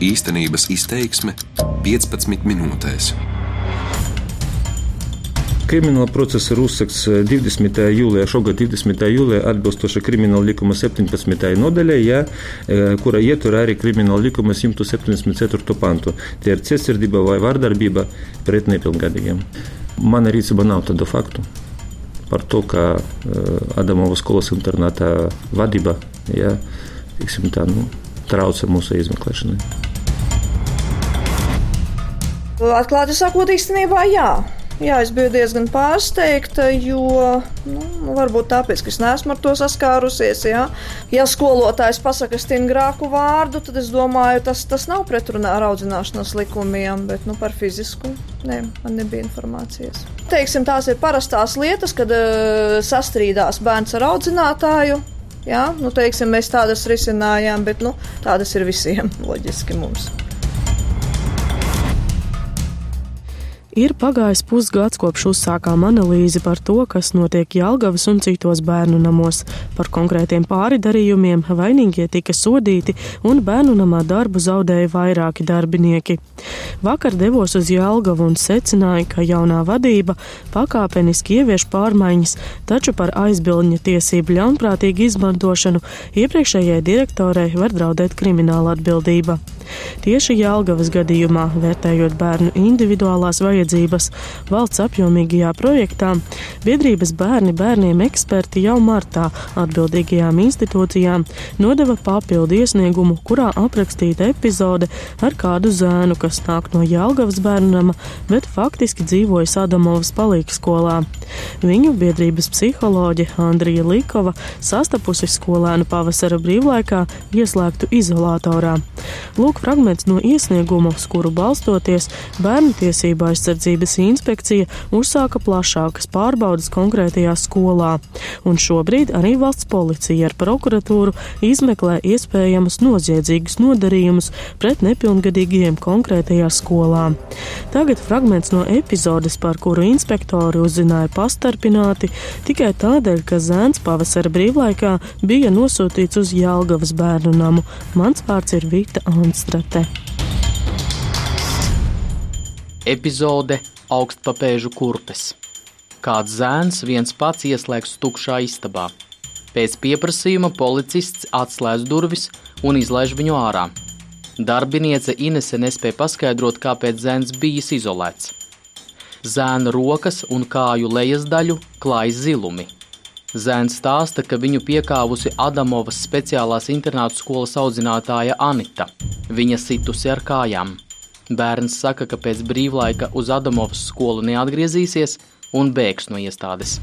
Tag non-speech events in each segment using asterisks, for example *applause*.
Īstenības izteiksme 15 minūtēs. Krimināla process ir uzsākts 20. jūlijā, šogad 20. jūlijā atbilstoši krimināla likuma 17. nodaļai, ja, kura ietver arī krimināla likuma 174. pantu. Tie ir cietsirdība vai vardarbība pret nepilngadīgiem. Mana rīcība nav tādu faktu par to, ka Adamova skolas internātā vadība ja, tā, nu, trauca mūsu izmeklēšanai. Atklāti sakot, īstenībā jā. Jā, es biju diezgan pārsteigta, jo nu, varbūt tāpēc, ka es neesmu ar to saskārusies. Jā. Ja skolotājs pasakā stingrāku vārdu, tad es domāju, tas, tas nav pretrunā ar audzināšanas likumiem, bet nu, par fizisku nē, man nebija informācijas. Teiksim, tās ir parastās lietas, kad uh, sastrīdās bērns ar audzinātāju. Jā, nu, teiksim, mēs tādas risinājām, bet nu, tādas ir visiem loģiski mums. Ir pagājis pusgads kopš uzsākām analīzi par to, kas notiek Jālgavas un citos bērnu namos. Par konkrētiem pāridarījumiem vainīgie tika sodīti un bērnu namā darbu zaudēja vairāki darbinieki. Vakar devos uz Jālgavu un secināju, ka jaunā vadība pakāpeniski ievieš pārmaiņas, taču par aizbildņa tiesību ļaunprātīgu izmantošanu iepriekšējai direktorei var draudēt krimināla atbildība. Tieši Jālgavas gadījumā, vērtējot bērnu individuālās vajadzības valsts apjomīgajā projektā, biedrības bērni bērniem eksperti jau martā atbildīgajām institūcijām nodeva papildu iesniegumu, kurā aprakstīta epizode ar kādu zēnu, kas nāk no Jālgavas bērnama, bet faktiski dzīvoja Sadamovas palīga skolā. Viņu biedrības psiholoģe Andrija Likova sastapusi skolēnu pavasara brīvlaikā ieslēgtu izolatorā. Lūk, fragments no iesnieguma, uz kuru balstoties Bērnu tiesība aizsardzības inspekcija uzsāka plašākas pārbaudas konkrētajā skolā, un šobrīd arī valsts policija ar prokuratūru izmeklē iespējamus noziedzīgus nodarījumus pret nepilngadīgiem konkrētajā skolā. Tagad fragments no epizodes, par kuru inspektori uzzināja pastarpināti tikai tādēļ, ka zēns pavasara brīvlaikā bija nosūtīts uz Jālgavas bērnu namu. Mans vārds ir Vita Anstrate. Epizode Augstpapēžu kurpes. Kāds zēns viens pats ieslēgts tukšā istabā. Pēc pieprasījuma policists atslēdz durvis un izlaiž viņu ārā. Darbiniece Inese nespēja paskaidrot, kāpēc zēns bijis izolēts. Zēna rokas un kāju lejas daļu klāj zilumi. Zēns stāsta, ka viņu piekāvusi Adamovas speciālās internātu skolas audzinātāja Anita. Viņa situsi ar kājām. Bērns saka, ka pēc brīvlaika uz Adamovas skolu neatgriezīsies un bēgs no iestādes.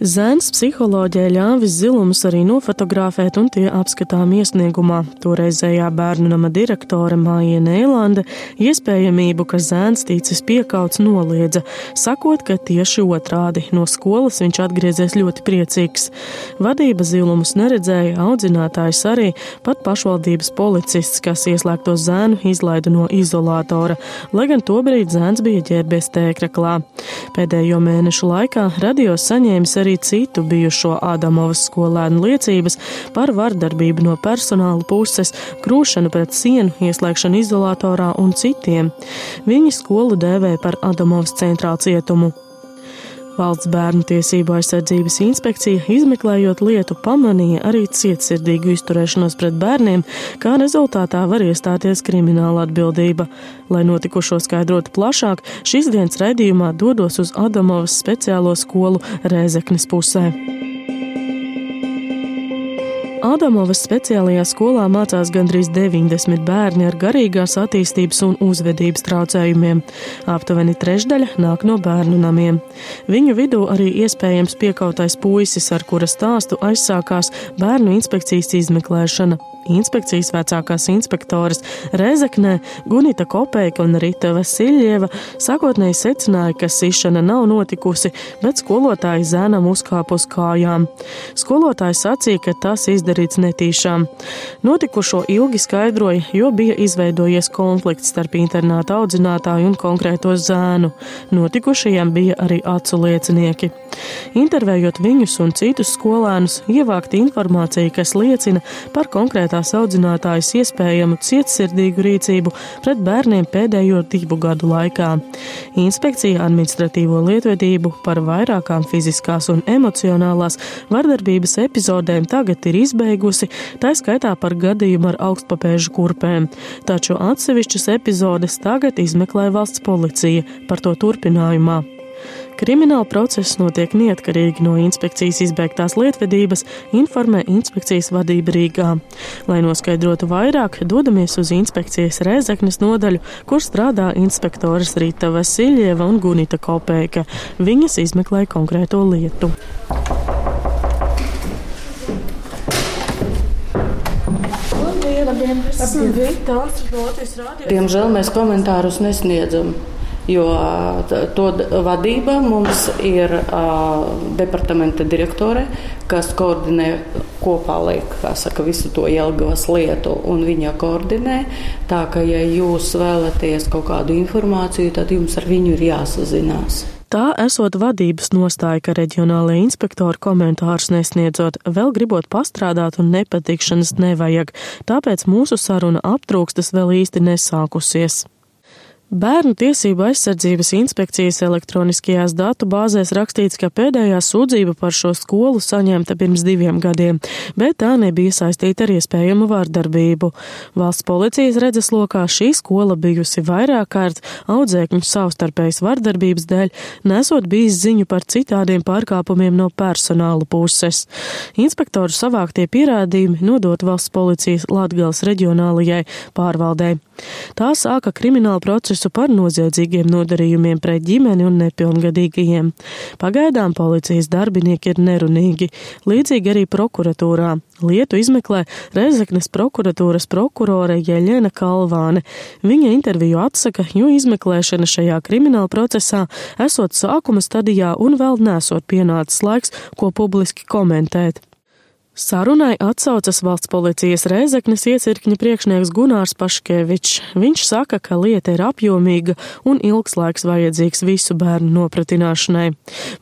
Zēns psiholoģē ļāvis zilumus arī nofotografēt, un tie apskatām iesniegumā. Toreizējā bērnu nama direktore Māja Neilande iespējamību, ka zēns ticis piekauts, noliedza, sakot, ka tieši otrādi no skolas viņš atgriezies ļoti priecīgs. Vadība zilumus neredzēja, audzinātājs arī, pat pašvaldības policists, kas ieslēgto zēnu izlaida no izolātora, lai gan tobrīd zēns bija ģērbies tēkraklā. Pēdējo mēnešu laikā radio saņēmis arī arī citu bijušo Ādamovas skolēnu liecības par vardarbību no personāla puses, krūšanu pret sienu, ieslēgšanu izolatorā un citiem. Viņi skolu dēvē par Ādamovas centrālu cietumu. Valsts bērnu tiesību aizsardzības inspekcija, izmeklējot lietu, pamanīja arī cietsirdīgu izturēšanos pret bērniem, kā rezultātā var iestāties krimināla atbildība. Lai notikušo skaidrotu plašāk, šīs dienas raidījumā dodos uz Adamovas speciālo skolu Rēzeknes pusē. Ādamovas speciālajā skolā mācās gandrīz 90 bērni ar garīgās attīstības un uzvedības traucējumiem. Aptuveni trešdaļa nāk no bērnu namiem. Viņu vidū arī iespējams piekautais puisis, ar kura stāstu aizsākās bērnu inspekcijas izmeklēšana. Inspekcijas vecākās inspektoras Rezeknē Gunita Kopeika un Rita Vasiljeva sākotnēji secināja, ka sišana nav notikusi, bet skolotāji zēnam uzkāpa uz kājām. Skolotāji sacīja, ka tas izdarīts netīšām. Notikušo ilgi skaidroja, jo bija izveidojies konflikts starp internāta audzinātāju un konkrēto zēnu. Notikušajiem bija arī acu liecinieki. Intervējot viņus un citus skolēnus, ievākt informāciju, kas liecina par konkrētās audzinātājas iespējamu cietsirdīgu rīcību pret bērniem pēdējo divu gadu laikā. Inspekcija administratīvo lietvedību par vairākām fiziskās un emocionālās vardarbības epizodēm tagad ir izbeigusi, tā skaitā par gadījumu ar augstpapēžu kurpēm, taču atsevišķas epizodes tagad izmeklē valsts policija par to turpinājumā. Krimināla process notiek neatkarīgi no inspekcijas izbeigtās lietvedības, informē inspekcijas vadība Rīgā. Lai noskaidrotu vairāk, dodamies uz inspekcijas Rēzeknes nodaļu, kur strādā inspektoras Rīta Vasiljeva un Gunita Kopēka. Viņas izmeklē konkrēto lietu. Diemžēl mēs komentārus nesniedzam jo to vadība mums ir uh, departamenta direktore, kas koordinē kopā liek, saka, visu to Jelgavas lietu, un viņa koordinē. Tā ka, ja jūs vēlaties kaut kādu informāciju, tad jums ar viņu ir jāsazinās. Tā esot vadības nostāja, ka reģionālajie inspektori komentārus nesniedzot, vēl gribot pastrādāt un nepatikšanas nevajag, tāpēc mūsu saruna aptrūkstas vēl īsti nesākusies. Bērnu tiesību aizsardzības inspekcijas elektroniskajās datu bāzēs rakstīts, ka pēdējā sūdzība par šo skolu saņemta pirms diviem gadiem, bet tā nebija saistīta ar iespējamu vārdarbību. Valsts policijas redzeslokā šī skola bijusi vairāk kārt audzēkņu savstarpējas vārdarbības dēļ, nesot bijis ziņu par citādiem pārkāpumiem no personāla puses. Inspektoru savāktie pierādījumi nodot valsts policijas Latgales reģionālajai pārvaldei. Tā sāka kriminālu procesu par noziedzīgiem nodarījumiem pret ģimeni un nepilngadīgajiem. Pagaidām policijas darbinieki ir nerunīgi, līdzīgi arī prokuratūrā. Lietu izmeklē Rezeknes prokuratūras prokurore Jeļena Kalvāne. Viņa interviju atsaka, jo izmeklēšana šajā krimināla procesā esot sākuma stadijā un vēl nesot pienācis laiks, ko publiski komentēt. Sarunai atsaucas valsts policijas Rēzeknes iecirkņa priekšnieks Gunārs Paškevičs. Viņš saka, ka lieta ir apjomīga un ilgs laiks vajadzīgs visu bērnu nopratināšanai.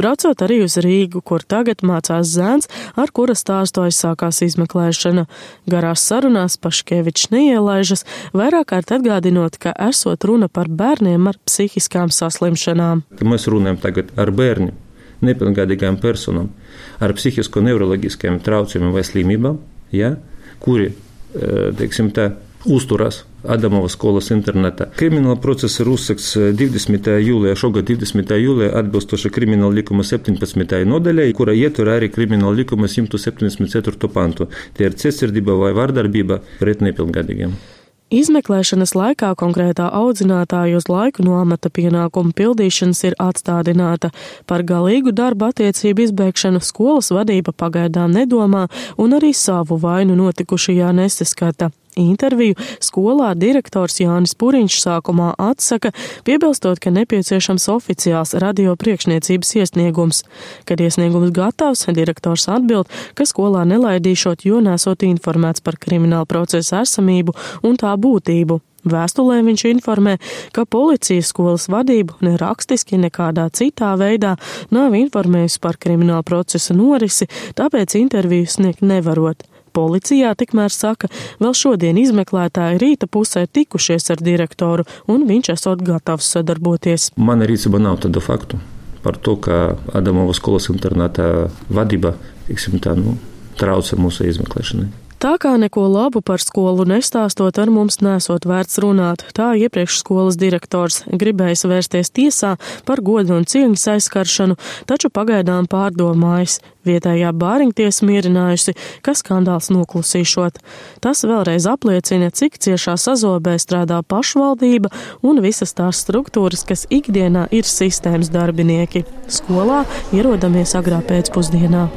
Braucot arī uz Rīgu, kur tagad mācās zēns, ar kura stāstu aizsākās izmeklēšana. Garās sarunās Paškevičs neielaižas, vairāk kārt atgādinot, ka esot runa par bērniem ar psihiskām saslimšanām. Mēs runājam tagad ar bērniem nepilngadīgām personām ar psihisko neiroloģiskiem traucējumiem vai slimībām, ja, kuri, teiksim tā, uzturas Adamovas skolas internetā. Krimināla process ir uzsākts 20. jūlijā, šogad 20. jūlijā atbilstoši krimināla likuma 17. nodaļai, kura ietver arī krimināla likuma 174. pantu. Tie ir cietsirdība vai vardarbība pret nepilngadīgiem. Izmeklēšanas laikā konkrētā audzinātāja uz laiku no amata pienākumu pildīšanas ir atstādināta. Par galīgu darba attiecību izbēgšanu skolas vadība pagaidām nedomā un arī savu vainu notikušajā nesaskata. Interviju skolā direktors Jānis Puriņš sākumā atsaka, piebilstot, ka nepieciešams oficiāls radio priekšniecības iesniegums. Kad iesniegums gatavs, direktors atbild, ka skolā nelaidīšot, jo nesot informēts par kriminālu procesu esamību un tā būtību. Vēstulē viņš informē, ka policija skolas vadību ne rakstiski, nekādā citā veidā nav informējusi par kriminālu procesa norisi, tāpēc interviju sniegt nevarot. Policijā tikmēr saka, vēl šodien izmeklētāji rīta pusē tikušies ar direktoru, un viņš esot gatavs sadarboties. Man rīcība nav tādu faktu par to, ka Adamovas skolas internātā vadība, tiksim tā, nu, trauca mūsu izmeklēšanai. Tā kā neko labu par skolu nestāstot ar mums nesot vērts runāt, tā iepriekš skolas direktors gribējis vērsties tiesā par godu un cieņas aizskaršanu, taču pagaidām pārdomājis. Vietējā bāriņtiesa mierinājusi, ka skandāls noklusīšot. Tas vēlreiz apliecina, cik ciešā sazobē strādā pašvaldība un visas tās struktūras, kas ikdienā ir sistēmas darbinieki. Skolā ierodamies agrā pēcpusdienā.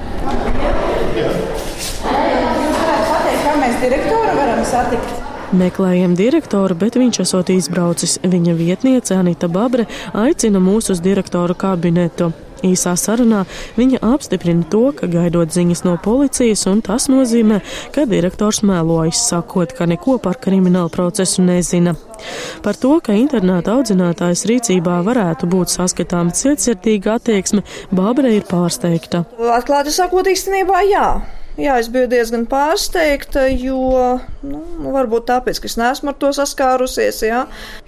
direktoru varam satikt. Meklējam direktoru, bet viņš esot izbraucis. Viņa vietniece Anita Babre aicina mūs uz direktoru kabinetu. Īsā sarunā viņa apstiprina to, ka gaidot ziņas no policijas, un tas nozīmē, ka direktors mēlojas, sakot, ka neko par kriminālu procesu nezina. Par to, ka internāta audzinātājas rīcībā varētu būt saskatāma cietsirdīga attieksme, Bābra ir pārsteigta. Atklāti sakot, īstenībā jā. Jā, es biju diezgan pārsteigta, jo nu, varbūt tāpēc, ka es neesmu ar to saskārusies. Jā.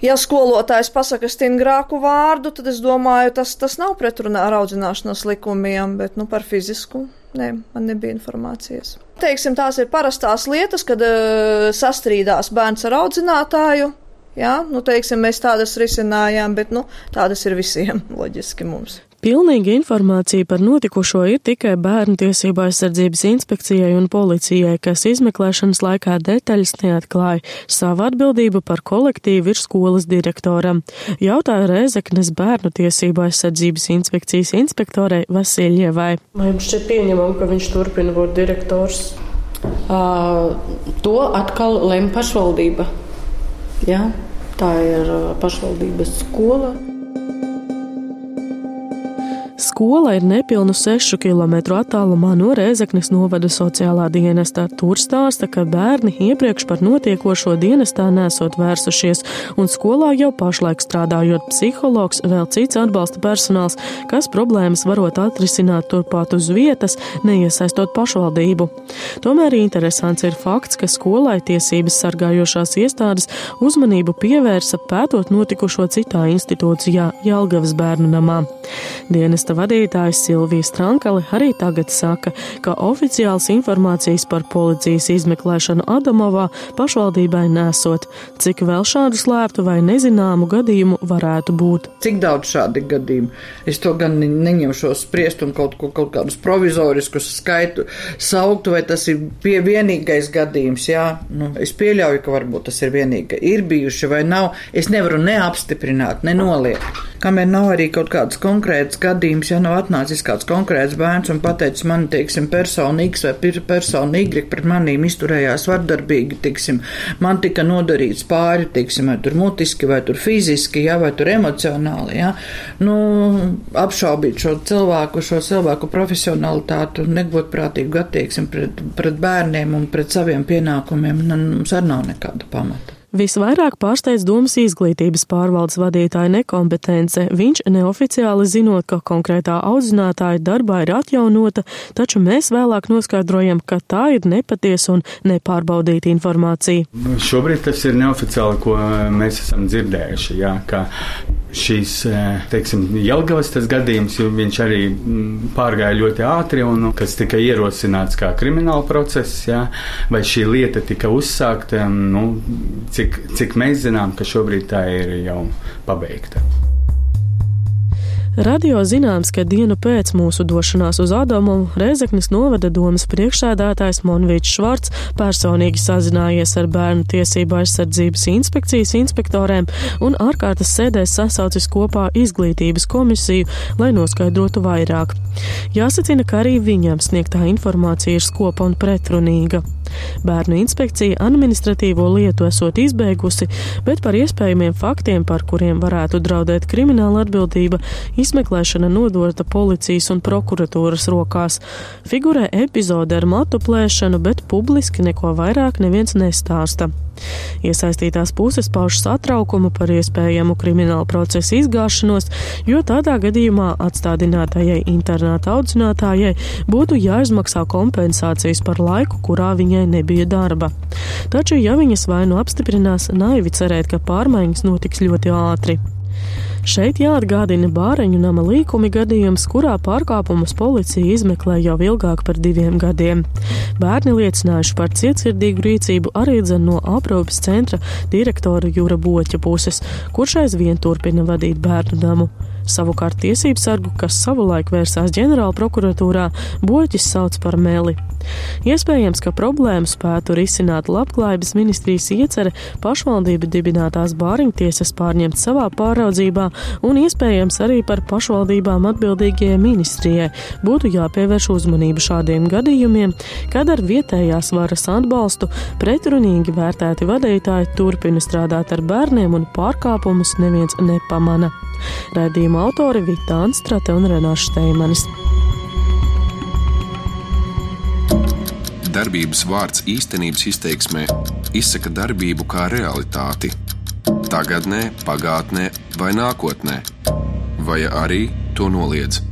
Ja skolotājs pasaka stingrāku vārdu, tad es domāju, tas, tas nav pretrunā ar audzināšanas likumiem, bet nu, par fizisku. Nē, man nebija informācijas. Teiksim, tās ir parastās lietas, kad uh, sastrīdās bērns ar audzinātāju. Jā, nu, teiksim, mēs tādas risinājām, bet nu, tādas ir visiem *laughs* loģiski mums. Pilnīga informācija par notikušo ir tikai Bērnu tiesību aizsardzības inspekcijai un policijai, kas izmeklēšanas laikā detaļas neatklāja. Savu atbildību par kolektīvu ir skolas direktoram. Jautāja Rēzeknes Bērnu tiesību aizsardzības inspekcijas inspektorei Vasiljevai. Vai jums šķiet pieņemam, ka viņš turpina būt direktors? Uh, to atkal lem pašvaldība. Ja? Tā ir pašvaldības skola. Skola ir nepilnu 6 km attālumā no Rēzeknes novada sociālā dienesta. Tur stāsta, ka bērni iepriekš par notiekošo dienestā nesot vērsušies, un skolā jau pašlaik strādājot psihologs, vēl cits atbalsta personāls, kas problēmas varot atrisināt turpat uz vietas, neiesaistot pašvaldību. Tomēr interesants ir fakts, ka skolai tiesības sargājošās iestādes uzmanību pievērsa pētot notikušo citā institūcijā Jelgavas bērnu namā. Dienesta vadītājs Silvija Strankale arī tagad saka, ka oficiāls informācijas par policijas izmeklēšanu Adamovā pašvaldībai nesot, cik vēl šādu slēptu vai nezināmu gadījumu varētu būt. Cik daudz šādi gadījumi? Es to gan neņemšos spriest un kaut, ko, kaut kādus provizoriskus skaitu sauktu, vai tas ir pie vienīgais gadījums. Jā, nu, es pieļauju, ka varbūt tas ir vienīga. Ir bijuši vai nav, es nevaru neapstiprināt, nenoliegt. Kamēr nav arī kaut kāds konkrēts gadījums, ja nav atnācis kāds konkrēts bērns un pateicis man, teiksim, persona X vai persona Y pret manīm izturējās vardarbīgi, teiksim, man tika nodarīts pāri, teiksim, vai tur mutiski, vai tur fiziski, ja, vai tur emocionāli, ja, nu, apšaubīt šo cilvēku, šo cilvēku profesionalitātu, negodprātīgu attieksmi pret, pret bērniem un pret saviem pienākumiem, nu, mums arī nav nekāda pamata. Visvairāk pārsteidz domas izglītības pārvaldes vadītāja nekompetence. Viņš neoficiāli zinot, ka konkrētā audzinātāja darbā ir atjaunota, taču mēs vēlāk noskaidrojam, ka tā ir nepatiesa un nepārbaudīta informācija. Nu, šobrīd tas ir neoficiāli, ko mēs esam dzirdējuši. Jā, šīs, teiksim, Jelgavas tas gadījums, jo viņš arī mm, pārgāja ļoti ātri un kas tika ierosināts kā krimināla process, jā, vai šī lieta tika uzsākta, nu, cik, cik mēs zinām, ka šobrīd tā ir jau pabeigta. Radio zināms, ka dienu pēc mūsu došanās uz Adamu Rēzeknes novada domas priekšsēdētājs Monvīts Švarts personīgi sazinājies ar bērnu tiesību aizsardzības inspekcijas inspektoriem un ārkārtas sēdēs sasaucis kopā izglītības komisiju, lai noskaidrotu vairāk. Jāsacina, ka arī viņam sniegtā informācija ir skopa un pretrunīga. Bērnu inspekcija administratīvo lietu esot izbeigusi, bet par iespējamiem faktiem, par kuriem varētu draudēt krimināla atbildība, izmeklēšana nodota policijas un prokuratūras rokās. Figurē epizode ar matu plēšanu, bet publiski neko vairāk neviens nestāsta. Iesaistītās puses pauž satraukumu par iespējamu kriminālu procesu izgāšanos, jo tādā gadījumā atstādinātajai internāta audzinātājai būtu jāizmaksā kompensācijas par laiku, kurā viņai nebija darba. Taču, ja viņas vainu apstiprinās, naivi cerēt, ka pārmaiņas notiks ļoti ātri. Šeit jāatgādina Bāreņu nama līkumi gadījums, kurā pārkāpumus policija izmeklē jau ilgāk par diviem gadiem. Bērni liecinājuši par cietsirdīgu rīcību arī dzen no aprūpes centra direktora Jūra Boķa puses, kurš aizvien turpina vadīt bērnu namu. Savukārt tiesību sargu, kas savulaik vērsās ģenerāla prokuratūrā, Boķis sauc par meli. Iespējams, ka problēmu spētu risināt labklājības ministrijas iecere pašvaldību dibinātās bāriņtiesas pārņemt savā pāraudzībā un iespējams arī par pašvaldībām atbildīgajai ministrijai būtu jāpievērš uzmanību šādiem gadījumiem, kad ar vietējās varas atbalstu pretrunīgi vērtēti vadītāji turpina strādāt ar bērniem un pārkāpumus neviens nepamana. Radījuma autori Vita Anstrate un Renāša Steimanis. Darbības vārds īstenības izteiksmē izsaka darbību kā realitāti. Tagatnē, pagātnē vai nākotnē, vai arī to noliedz.